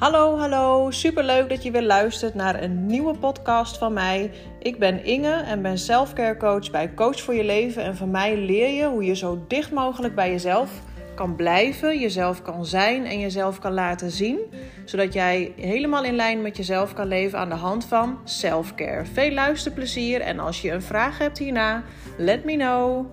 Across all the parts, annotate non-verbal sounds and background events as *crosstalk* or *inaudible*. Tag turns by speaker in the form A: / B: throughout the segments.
A: Hallo, hallo. Superleuk dat je weer luistert naar een nieuwe podcast van mij. Ik ben Inge en ben selfcare coach bij Coach voor je leven. En van mij leer je hoe je zo dicht mogelijk bij jezelf kan blijven, jezelf kan zijn en jezelf kan laten zien. Zodat jij helemaal in lijn met jezelf kan leven aan de hand van selfcare. Veel luisterplezier en als je een vraag hebt hierna, let me know.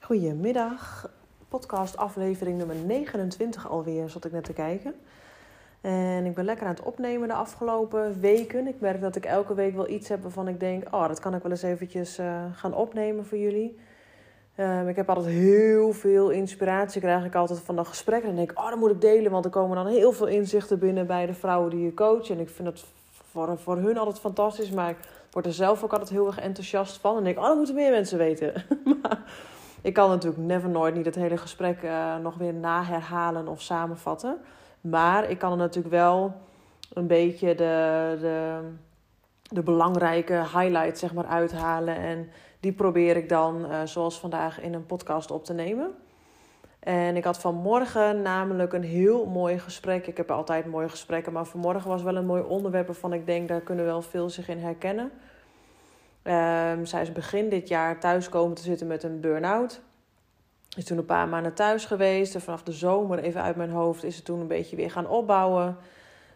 A: Goedemiddag podcast aflevering nummer 29 alweer, zat ik net te kijken. En ik ben lekker aan het opnemen de afgelopen weken. Ik merk dat ik elke week wel iets heb waarvan ik denk... oh, dat kan ik wel eens eventjes uh, gaan opnemen voor jullie. Um, ik heb altijd heel veel inspiratie, krijg ik altijd van dat gesprek. En denk ik, oh, dat moet ik delen, want er komen dan heel veel inzichten binnen bij de vrouwen die je coach. En ik vind dat voor, voor hun altijd fantastisch, maar ik word er zelf ook altijd heel erg enthousiast van. En denk oh, dat moeten meer mensen weten. *laughs* maar ik kan natuurlijk never nooit niet het hele gesprek uh, nog weer naherhalen of samenvatten. Maar ik kan er natuurlijk wel een beetje de, de, de belangrijke highlights zeg maar, uithalen. En die probeer ik dan, uh, zoals vandaag, in een podcast op te nemen. En ik had vanmorgen namelijk een heel mooi gesprek. Ik heb altijd mooie gesprekken, maar vanmorgen was wel een mooi onderwerp waarvan ik denk daar kunnen wel veel zich in herkennen. Um, zij is begin dit jaar thuis komen te zitten met een burn-out. Is toen een paar maanden thuis geweest. En vanaf de zomer, even uit mijn hoofd, is ze toen een beetje weer gaan opbouwen.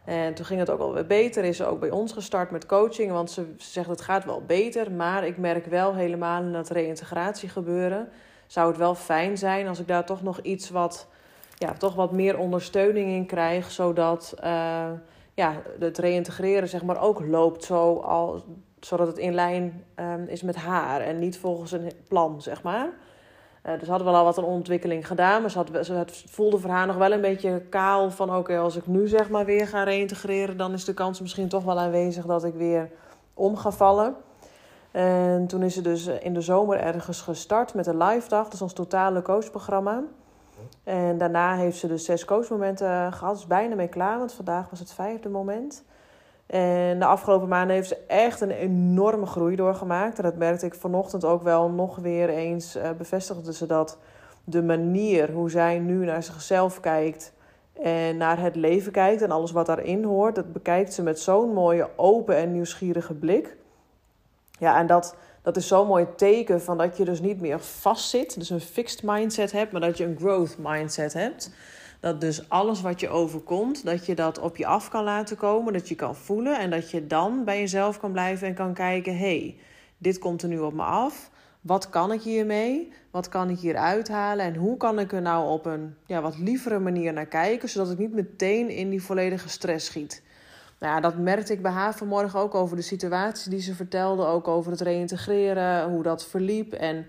A: En toen ging het ook wel weer beter. Is ze ook bij ons gestart met coaching. Want ze, ze zegt het gaat wel beter. Maar ik merk wel helemaal in dat reïntegratie gebeuren. Zou het wel fijn zijn als ik daar toch nog iets wat, ja, toch wat meer ondersteuning in krijg. Zodat uh, ja, het reïntegreren zeg maar ook loopt zo al, zodat het in lijn um, is met haar en niet volgens een plan, zeg maar. Uh, dus hadden we al wat een ontwikkeling gedaan, maar ze, had, ze het voelde voor haar nog wel een beetje kaal van oké, als ik nu zeg maar weer ga reïntegreren, dan is de kans misschien toch wel aanwezig dat ik weer om ga vallen. En toen is ze dus in de zomer ergens gestart met een live dag, dus ons totale coachprogramma. En daarna heeft ze dus zes coachmomenten gehad, is bijna mee klaar, want vandaag was het vijfde moment. En de afgelopen maanden heeft ze echt een enorme groei doorgemaakt. En dat merkte ik vanochtend ook wel nog weer eens. Uh, bevestigde ze dat de manier hoe zij nu naar zichzelf kijkt en naar het leven kijkt en alles wat daarin hoort, dat bekijkt ze met zo'n mooie, open en nieuwsgierige blik. Ja, en dat, dat is zo'n mooi teken van dat je dus niet meer vastzit, dus een fixed mindset hebt, maar dat je een growth mindset hebt. Dat dus alles wat je overkomt, dat je dat op je af kan laten komen, dat je kan voelen en dat je dan bij jezelf kan blijven en kan kijken: hey, dit komt er nu op me af. Wat kan ik hiermee? Wat kan ik hier uithalen? En hoe kan ik er nou op een ja, wat lievere manier naar kijken, zodat ik niet meteen in die volledige stress schiet? Nou ja, dat merkte ik bij haar vanmorgen ook over de situatie die ze vertelde, ook over het reïntegreren, hoe dat verliep. En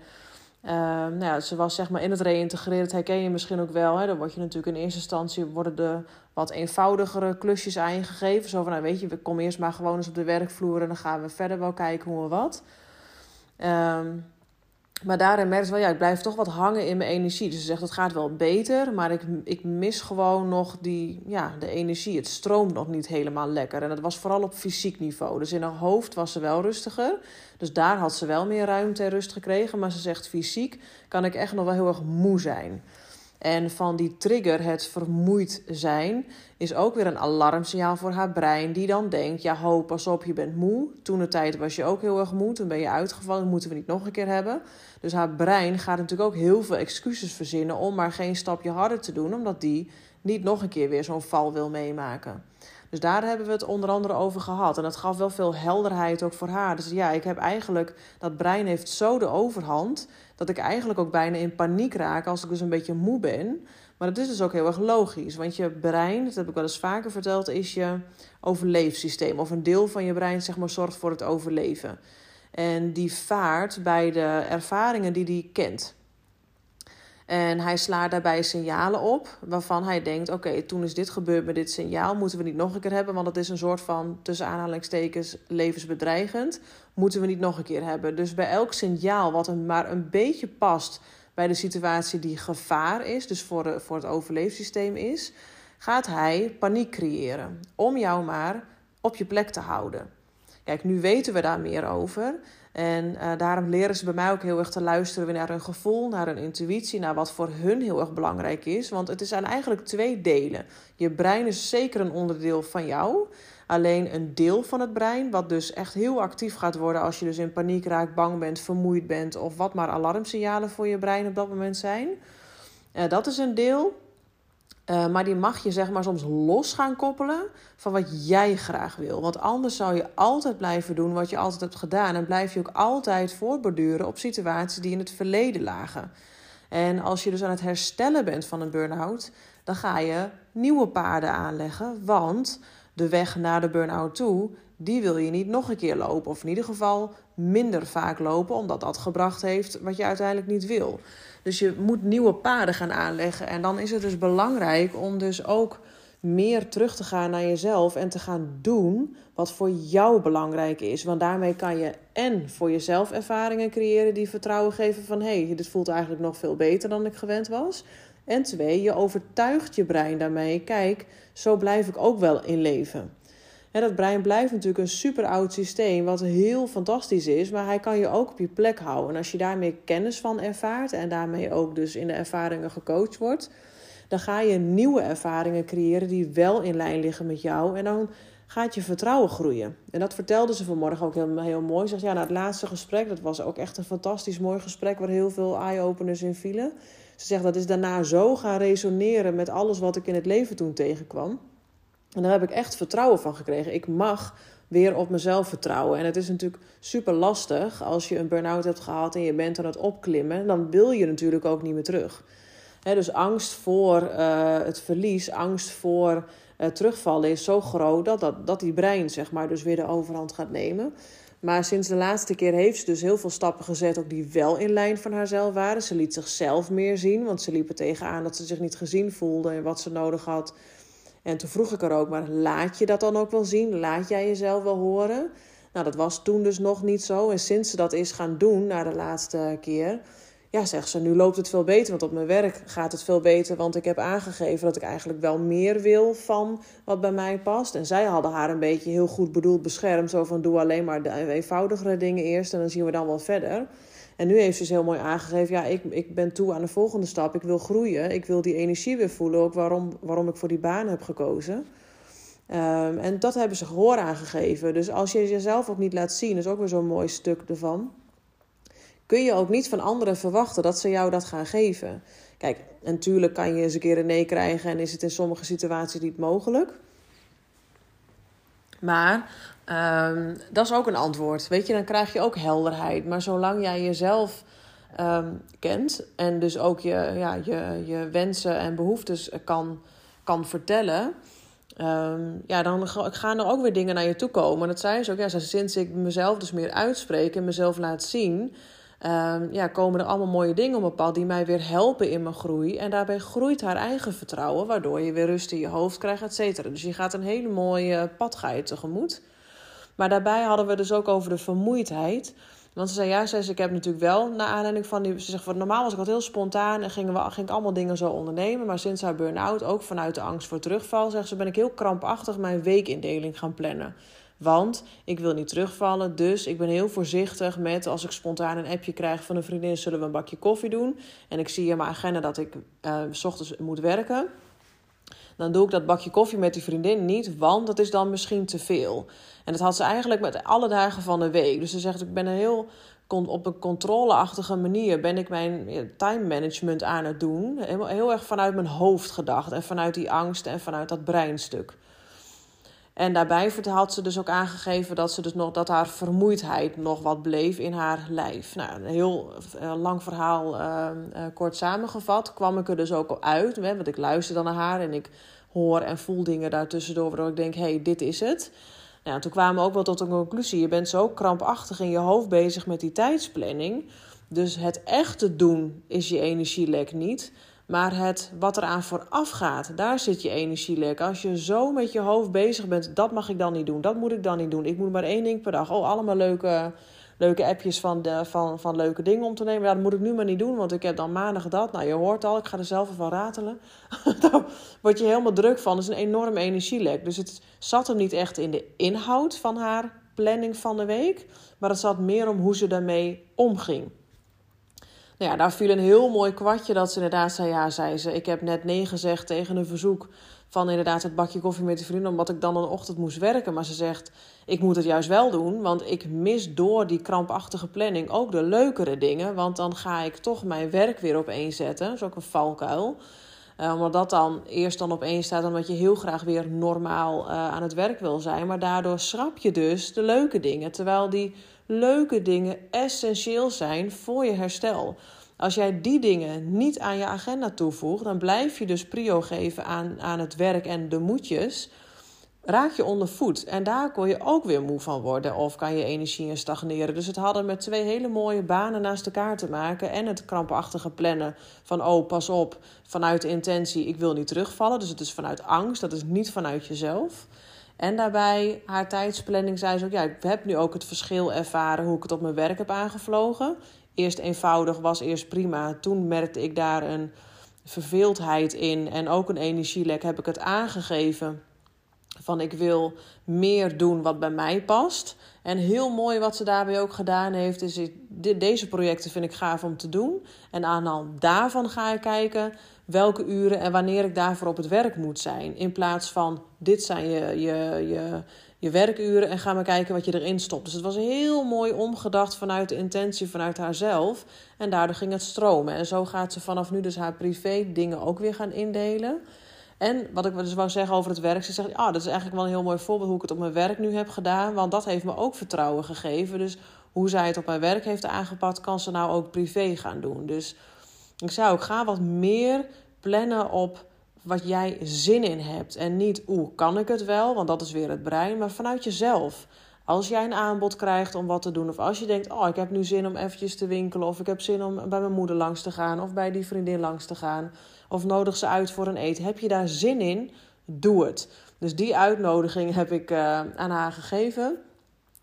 A: Uh, nou ja, ze was zeg maar in het reïntegreren, dat herken je misschien ook wel. Hè? Dan word je natuurlijk in eerste instantie worden de wat eenvoudigere klusjes aangegeven. Zo van, nou weet je, we komen eerst maar gewoon eens op de werkvloer en dan gaan we verder wel kijken hoe en wat. Um, maar daarin merk ze wel, ja, ik blijf toch wat hangen in mijn energie. Dus ze zegt, het gaat wel beter, maar ik, ik mis gewoon nog die, ja, de energie. Het stroomt nog niet helemaal lekker. En dat was vooral op fysiek niveau. Dus in haar hoofd was ze wel rustiger. Dus daar had ze wel meer ruimte en rust gekregen. Maar ze zegt, fysiek kan ik echt nog wel heel erg moe zijn. En van die trigger, het vermoeid zijn, is ook weer een alarmsignaal voor haar brein. Die dan denkt: ja, ho, pas op, je bent moe. Toen de tijd was je ook heel erg moe. Toen ben je uitgevallen, moeten we niet nog een keer hebben. Dus haar brein gaat natuurlijk ook heel veel excuses verzinnen om maar geen stapje harder te doen, omdat die niet nog een keer weer zo'n val wil meemaken. Dus daar hebben we het onder andere over gehad. En dat gaf wel veel helderheid ook voor haar. Dus ja, ik heb eigenlijk, dat brein heeft zo de overhand, dat ik eigenlijk ook bijna in paniek raak als ik dus een beetje moe ben. Maar dat is dus ook heel erg logisch. Want je brein, dat heb ik wel eens vaker verteld, is je overleefsysteem. Of een deel van je brein, zeg maar, zorgt voor het overleven. En die vaart bij de ervaringen die die kent. En hij slaat daarbij signalen op waarvan hij denkt: oké, toen is dit gebeurd met dit signaal, moeten we niet nog een keer hebben, want het is een soort van tussen aanhalingstekens levensbedreigend. Moeten we niet nog een keer hebben. Dus bij elk signaal wat hem maar een beetje past bij de situatie die gevaar is, dus voor, de, voor het overleefsysteem is, gaat hij paniek creëren om jou maar op je plek te houden. Kijk, nu weten we daar meer over. En uh, daarom leren ze bij mij ook heel erg te luisteren naar hun gevoel, naar hun intuïtie, naar wat voor hun heel erg belangrijk is. Want het zijn eigenlijk twee delen. Je brein is zeker een onderdeel van jou. Alleen een deel van het brein, wat dus echt heel actief gaat worden als je dus in paniek raakt, bang bent, vermoeid bent of wat maar alarmsignalen voor je brein op dat moment zijn. Uh, dat is een deel. Uh, maar die mag je zeg maar soms los gaan koppelen van wat jij graag wil. Want anders zou je altijd blijven doen wat je altijd hebt gedaan. En blijf je ook altijd voortborduren op situaties die in het verleden lagen. En als je dus aan het herstellen bent van een burn-out, dan ga je nieuwe paarden aanleggen. Want de weg naar de burn-out toe, die wil je niet nog een keer lopen. Of in ieder geval minder vaak lopen, omdat dat gebracht heeft wat je uiteindelijk niet wil. Dus je moet nieuwe paden gaan aanleggen. En dan is het dus belangrijk om dus ook meer terug te gaan naar jezelf en te gaan doen wat voor jou belangrijk is. Want daarmee kan je en voor jezelf ervaringen creëren die vertrouwen geven van hé, hey, dit voelt eigenlijk nog veel beter dan ik gewend was. En twee, je overtuigt je brein daarmee, kijk, zo blijf ik ook wel in leven. En dat brein blijft natuurlijk een super oud systeem, wat heel fantastisch is, maar hij kan je ook op je plek houden. En als je daar meer kennis van ervaart en daarmee ook dus in de ervaringen gecoacht wordt, dan ga je nieuwe ervaringen creëren die wel in lijn liggen met jou. En dan gaat je vertrouwen groeien. En dat vertelde ze vanmorgen ook heel, heel mooi. Ze zegt, ja, na het laatste gesprek, dat was ook echt een fantastisch mooi gesprek waar heel veel eye-openers in vielen. Ze zegt, dat is daarna zo gaan resoneren met alles wat ik in het leven toen tegenkwam. En daar heb ik echt vertrouwen van gekregen. Ik mag weer op mezelf vertrouwen. En het is natuurlijk super lastig als je een burn-out hebt gehad en je bent aan het opklimmen. Dan wil je natuurlijk ook niet meer terug. dus angst voor uh, het verlies, angst voor uh, terugvallen is zo groot dat, dat, dat die brein zeg maar, dus weer de overhand gaat nemen. Maar sinds de laatste keer heeft ze dus heel veel stappen gezet, ook die wel in lijn van haarzelf waren. Ze liet zichzelf meer zien, want ze liep er tegenaan dat ze zich niet gezien voelde en wat ze nodig had en toen vroeg ik er ook, maar laat je dat dan ook wel zien? Laat jij jezelf wel horen? Nou, dat was toen dus nog niet zo. En sinds ze dat is gaan doen, na de laatste keer, ja, zegt ze, nu loopt het veel beter. Want op mijn werk gaat het veel beter. Want ik heb aangegeven dat ik eigenlijk wel meer wil van wat bij mij past. En zij hadden haar een beetje heel goed bedoeld beschermd. Zo van, doe alleen maar de eenvoudigere dingen eerst en dan zien we dan wel verder. En nu heeft ze dus heel mooi aangegeven: ja, ik, ik ben toe aan de volgende stap. Ik wil groeien. Ik wil die energie weer voelen. Ook waarom, waarom ik voor die baan heb gekozen. Um, en dat hebben ze gehoor aangegeven. Dus als je jezelf ook niet laat zien, is ook weer zo'n mooi stuk ervan. Kun je ook niet van anderen verwachten dat ze jou dat gaan geven. Kijk, natuurlijk kan je eens een keer een nee krijgen en is het in sommige situaties niet mogelijk. Maar um, dat is ook een antwoord. Weet je, dan krijg je ook helderheid. Maar zolang jij jezelf um, kent en dus ook je, ja, je, je wensen en behoeftes kan, kan vertellen. Um, ja, dan gaan er ook weer dingen naar je toe komen. En dat zei ze ook. Ja, sinds ik mezelf dus meer uitspreek en mezelf laat zien. Um, ja, komen er allemaal mooie dingen op een pad die mij weer helpen in mijn groei. En daarbij groeit haar eigen vertrouwen, waardoor je weer rust in je hoofd krijgt, et cetera. Dus je gaat een hele mooie pad ga je tegemoet. Maar daarbij hadden we dus ook over de vermoeidheid. Want ze zei, ja, zei ze, ik heb natuurlijk wel, naar aanleiding van die... Ze zegt, normaal was ik altijd heel spontaan en gingen we, ging ik allemaal dingen zo ondernemen. Maar sinds haar burn-out, ook vanuit de angst voor terugval, zegt ze, ben ik heel krampachtig mijn weekindeling gaan plannen. Want ik wil niet terugvallen, dus ik ben heel voorzichtig met als ik spontaan een appje krijg van een vriendin, zullen we een bakje koffie doen. En ik zie in mijn agenda dat ik uh, s ochtends moet werken dan doe ik dat bakje koffie met die vriendin niet, want dat is dan misschien te veel. En dat had ze eigenlijk met alle dagen van de week. Dus ze zegt, ik ben een heel op een controleachtige manier ben ik mijn time management aan het doen. Heel, heel erg vanuit mijn hoofd gedacht en vanuit die angst en vanuit dat breinstuk. En daarbij had ze dus ook aangegeven dat, ze dus nog, dat haar vermoeidheid nog wat bleef in haar lijf. Nou, een heel uh, lang verhaal uh, uh, kort samengevat kwam ik er dus ook uit. Hè, want ik luister dan naar haar en ik hoor en voel dingen daartussendoor waardoor ik denk, hé, hey, dit is het. Nou, toen kwamen we ook wel tot een conclusie. Je bent zo krampachtig in je hoofd bezig met die tijdsplanning. Dus het echte doen is je energielek niet. Maar het wat eraan vooraf gaat, daar zit je energielek. Als je zo met je hoofd bezig bent, dat mag ik dan niet doen, dat moet ik dan niet doen. Ik moet maar één ding per dag. Oh, allemaal leuke, leuke appjes van, de, van, van leuke dingen om te nemen. Dat moet ik nu maar niet doen, want ik heb dan maandag dat. Nou, je hoort al, ik ga er zelf van ratelen. *laughs* Daar word je helemaal druk van. Dat is een enorm energielek. Dus het zat hem niet echt in de inhoud van haar planning van de week. Maar het zat meer om hoe ze daarmee omging. Nou ja, daar viel een heel mooi kwartje dat ze inderdaad zei: Ja, zei ze, ik heb net nee gezegd tegen een verzoek van inderdaad het bakje koffie met de vrienden, omdat ik dan een ochtend moest werken. Maar ze zegt: Ik moet het juist wel doen, want ik mis door die krampachtige planning ook de leukere dingen. Want dan ga ik toch mijn werk weer opeenzetten. Dat is ook een valkuil. Uh, omdat dat dan eerst dan opeens staat omdat je heel graag weer normaal uh, aan het werk wil zijn. Maar daardoor schrap je dus de leuke dingen. Terwijl die leuke dingen essentieel zijn voor je herstel. Als jij die dingen niet aan je agenda toevoegt, dan blijf je dus prio geven aan, aan het werk en de moedjes. Raak je onder voet. En daar kon je ook weer moe van worden. Of kan je energie in stagneren. Dus het hadden met twee hele mooie banen naast elkaar te maken. En het krampachtige plannen van oh, pas op. Vanuit de intentie, ik wil niet terugvallen. Dus het is vanuit angst. Dat is niet vanuit jezelf. En daarbij haar tijdsplanning zei ze ook, ja, ik heb nu ook het verschil ervaren hoe ik het op mijn werk heb aangevlogen. Eerst eenvoudig was eerst prima. Toen merkte ik daar een verveeldheid in en ook een energielek. Heb ik het aangegeven van ik wil meer doen wat bij mij past. En heel mooi wat ze daarbij ook gedaan heeft, is deze projecten vind ik gaaf om te doen. En aan de hand daarvan ga ik kijken welke uren en wanneer ik daarvoor op het werk moet zijn. In plaats van dit zijn je, je, je, je werkuren en ga maar kijken wat je erin stopt. Dus het was heel mooi omgedacht vanuit de intentie, vanuit haarzelf. En daardoor ging het stromen. En zo gaat ze vanaf nu dus haar privé dingen ook weer gaan indelen. En wat ik dus wou zeggen over het werk, ze zegt, ah, dat is eigenlijk wel een heel mooi voorbeeld hoe ik het op mijn werk nu heb gedaan. Want dat heeft me ook vertrouwen gegeven. Dus hoe zij het op mijn werk heeft aangepakt, kan ze nou ook privé gaan doen. Dus ik zou ook, ga wat meer plannen op wat jij zin in hebt. En niet, oeh, kan ik het wel? Want dat is weer het brein. Maar vanuit jezelf. Als jij een aanbod krijgt om wat te doen, of als je denkt: Oh, ik heb nu zin om eventjes te winkelen, of ik heb zin om bij mijn moeder langs te gaan, of bij die vriendin langs te gaan, of nodig ze uit voor een eten. Heb je daar zin in? Doe het. Dus die uitnodiging heb ik uh, aan haar gegeven.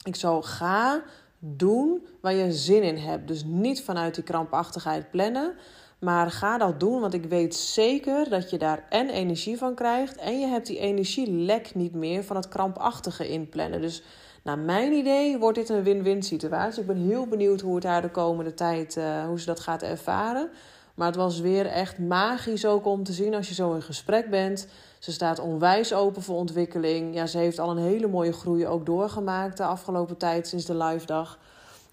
A: Ik zou ga doen waar je zin in hebt. Dus niet vanuit die krampachtigheid plannen, maar ga dat doen, want ik weet zeker dat je daar en energie van krijgt. En je hebt die energielek niet meer van het krampachtige inplannen. Dus naar mijn idee wordt dit een win-win situatie. Ik ben heel benieuwd hoe het haar de komende tijd, uh, hoe ze dat gaat ervaren. Maar het was weer echt magisch ook om te zien als je zo in gesprek bent. Ze staat onwijs open voor ontwikkeling. Ja, ze heeft al een hele mooie groei ook doorgemaakt de afgelopen tijd sinds de live dag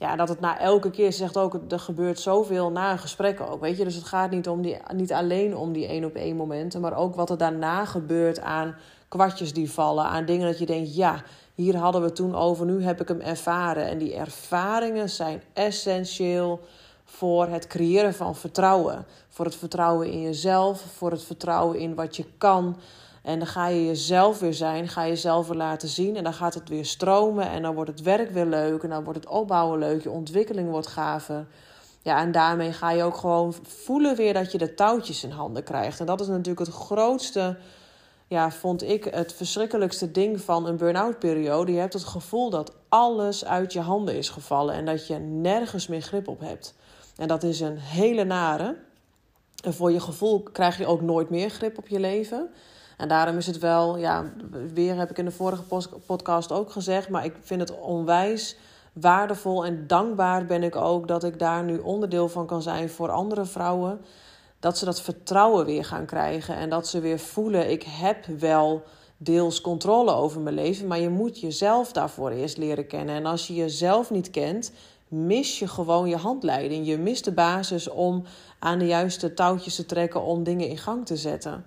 A: ja, dat het na elke keer, zegt ook, er gebeurt zoveel na een gesprek ook. Weet je? Dus het gaat niet, om die, niet alleen om die één op één momenten, maar ook wat er daarna gebeurt aan kwartjes die vallen, aan dingen dat je denkt, ja, hier hadden we het toen over, nu heb ik hem ervaren. En die ervaringen zijn essentieel voor het creëren van vertrouwen. Voor het vertrouwen in jezelf, voor het vertrouwen in wat je kan. En dan ga je jezelf weer zijn, ga je jezelf weer laten zien. En dan gaat het weer stromen en dan wordt het werk weer leuk. En dan wordt het opbouwen leuk, je ontwikkeling wordt gaver. Ja, en daarmee ga je ook gewoon voelen weer dat je de touwtjes in handen krijgt. En dat is natuurlijk het grootste, ja, vond ik het verschrikkelijkste ding van een burn-out periode. Je hebt het gevoel dat alles uit je handen is gevallen en dat je nergens meer grip op hebt. En dat is een hele nare. En voor je gevoel krijg je ook nooit meer grip op je leven. En daarom is het wel, ja, weer heb ik in de vorige podcast ook gezegd, maar ik vind het onwijs waardevol en dankbaar ben ik ook dat ik daar nu onderdeel van kan zijn voor andere vrouwen. Dat ze dat vertrouwen weer gaan krijgen en dat ze weer voelen: ik heb wel deels controle over mijn leven, maar je moet jezelf daarvoor eerst leren kennen. En als je jezelf niet kent, mis je gewoon je handleiding. Je mist de basis om aan de juiste touwtjes te trekken om dingen in gang te zetten.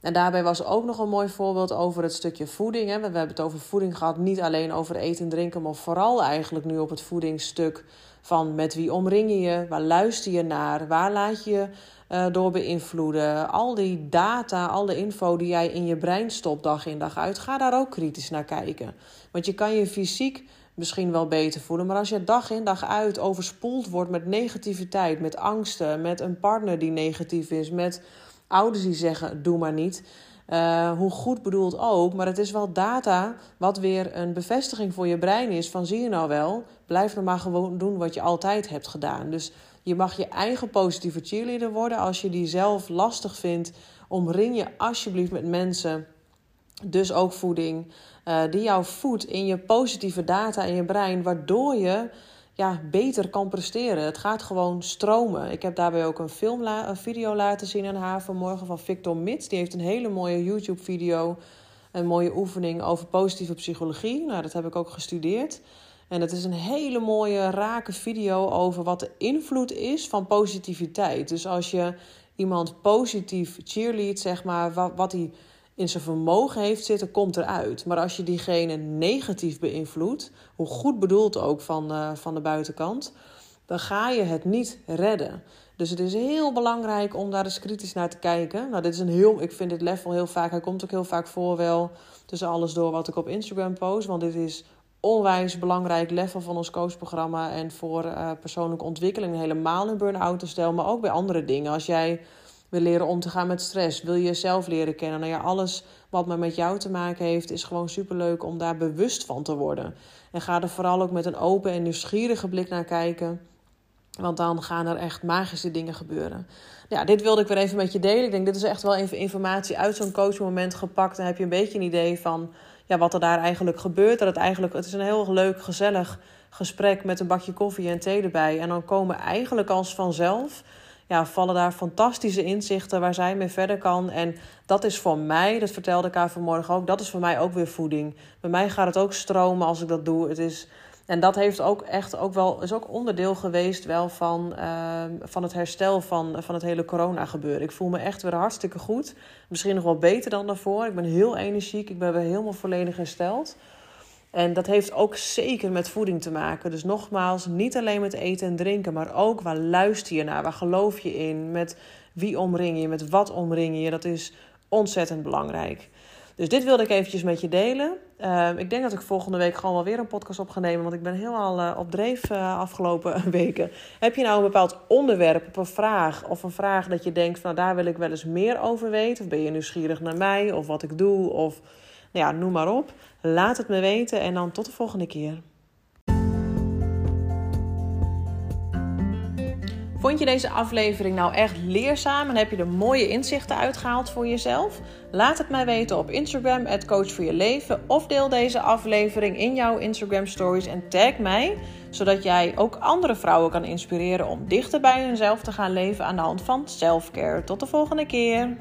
A: En daarbij was ook nog een mooi voorbeeld over het stukje voeding. Hè. We hebben het over voeding gehad, niet alleen over eten en drinken, maar vooral eigenlijk nu op het voedingsstuk van met wie omring je je, waar luister je naar, waar laat je uh, door beïnvloeden. Al die data, al de info die jij in je brein stopt dag in dag uit, ga daar ook kritisch naar kijken. Want je kan je fysiek misschien wel beter voelen, maar als je dag in dag uit overspoeld wordt met negativiteit, met angsten, met een partner die negatief is, met ouders die zeggen: doe maar niet. Uh, hoe goed bedoeld ook, maar het is wel data wat weer een bevestiging voor je brein is van zie je nou wel, blijf dan maar gewoon doen wat je altijd hebt gedaan. Dus je mag je eigen positieve cheerleader worden als je die zelf lastig vindt. Omring je alsjeblieft met mensen dus ook voeding, uh, die jou voedt in je positieve data in je brein, waardoor je ja, beter kan presteren. Het gaat gewoon stromen. Ik heb daarbij ook een, film een video laten zien aan haar vanmorgen van Victor Mits. Die heeft een hele mooie YouTube-video, een mooie oefening over positieve psychologie. Nou, dat heb ik ook gestudeerd. En het is een hele mooie, rake video over wat de invloed is van positiviteit. Dus als je iemand positief cheerleadt, zeg maar, wat, wat hij in zijn vermogen heeft zitten, komt eruit. Maar als je diegene negatief beïnvloedt, hoe goed bedoeld ook van, uh, van de buitenkant, dan ga je het niet redden. Dus het is heel belangrijk om daar eens kritisch naar te kijken. Nou, dit is een heel, ik vind dit level heel vaak, hij komt ook heel vaak voor wel tussen alles door wat ik op Instagram post. Want dit is onwijs belangrijk level van ons coachprogramma. En voor uh, persoonlijke ontwikkeling helemaal in burn-out te stellen. Maar ook bij andere dingen. Als jij wil leren om te gaan met stress, wil je jezelf leren kennen. Nou ja, alles wat maar met jou te maken heeft, is gewoon superleuk om daar bewust van te worden. En ga er vooral ook met een open en nieuwsgierige blik naar kijken. Want dan gaan er echt magische dingen gebeuren. Ja, dit wilde ik weer even met je delen. Ik denk, dit is echt wel even informatie uit zo'n coachmoment gepakt. Dan heb je een beetje een idee van ja, wat er daar eigenlijk gebeurt. Dat het eigenlijk, het is een heel leuk, gezellig gesprek met een bakje koffie en thee erbij. En dan komen eigenlijk als vanzelf, ja, vallen daar fantastische inzichten waar zij mee verder kan. En dat is voor mij, dat vertelde ik haar vanmorgen ook, dat is voor mij ook weer voeding. Bij mij gaat het ook stromen als ik dat doe. Het is en dat heeft ook echt ook wel, is ook onderdeel geweest wel van, uh, van het herstel van, van het hele corona gebeuren. Ik voel me echt weer hartstikke goed. Misschien nog wel beter dan daarvoor. Ik ben heel energiek. Ik ben weer helemaal volledig hersteld. En dat heeft ook zeker met voeding te maken. Dus nogmaals, niet alleen met eten en drinken, maar ook waar luister je naar? Waar geloof je in? Met wie omring je? Met wat omring je? Dat is ontzettend belangrijk. Dus dit wilde ik eventjes met je delen. Ehm, ik denk dat ik volgende week gewoon wel weer een podcast op ga nemen. Want ik ben helemaal uh, op dreef uh, afgelopen *laughs* weken. Heb je nou een bepaald onderwerp een vraag? Of een vraag dat je denkt nou, daar wil ik wel eens meer over weten. Of ben je nieuwsgierig naar mij of wat ik doe? Of ja, noem maar op. Laat het me weten en dan tot de volgende keer. Vond je deze aflevering nou echt leerzaam en heb je er mooie inzichten uitgehaald voor jezelf? Laat het mij weten op Instagram, Coach. Of deel deze aflevering in jouw Instagram stories en tag mij, zodat jij ook andere vrouwen kan inspireren om dichter bij hunzelf te gaan leven aan de hand van selfcare. Tot de volgende keer.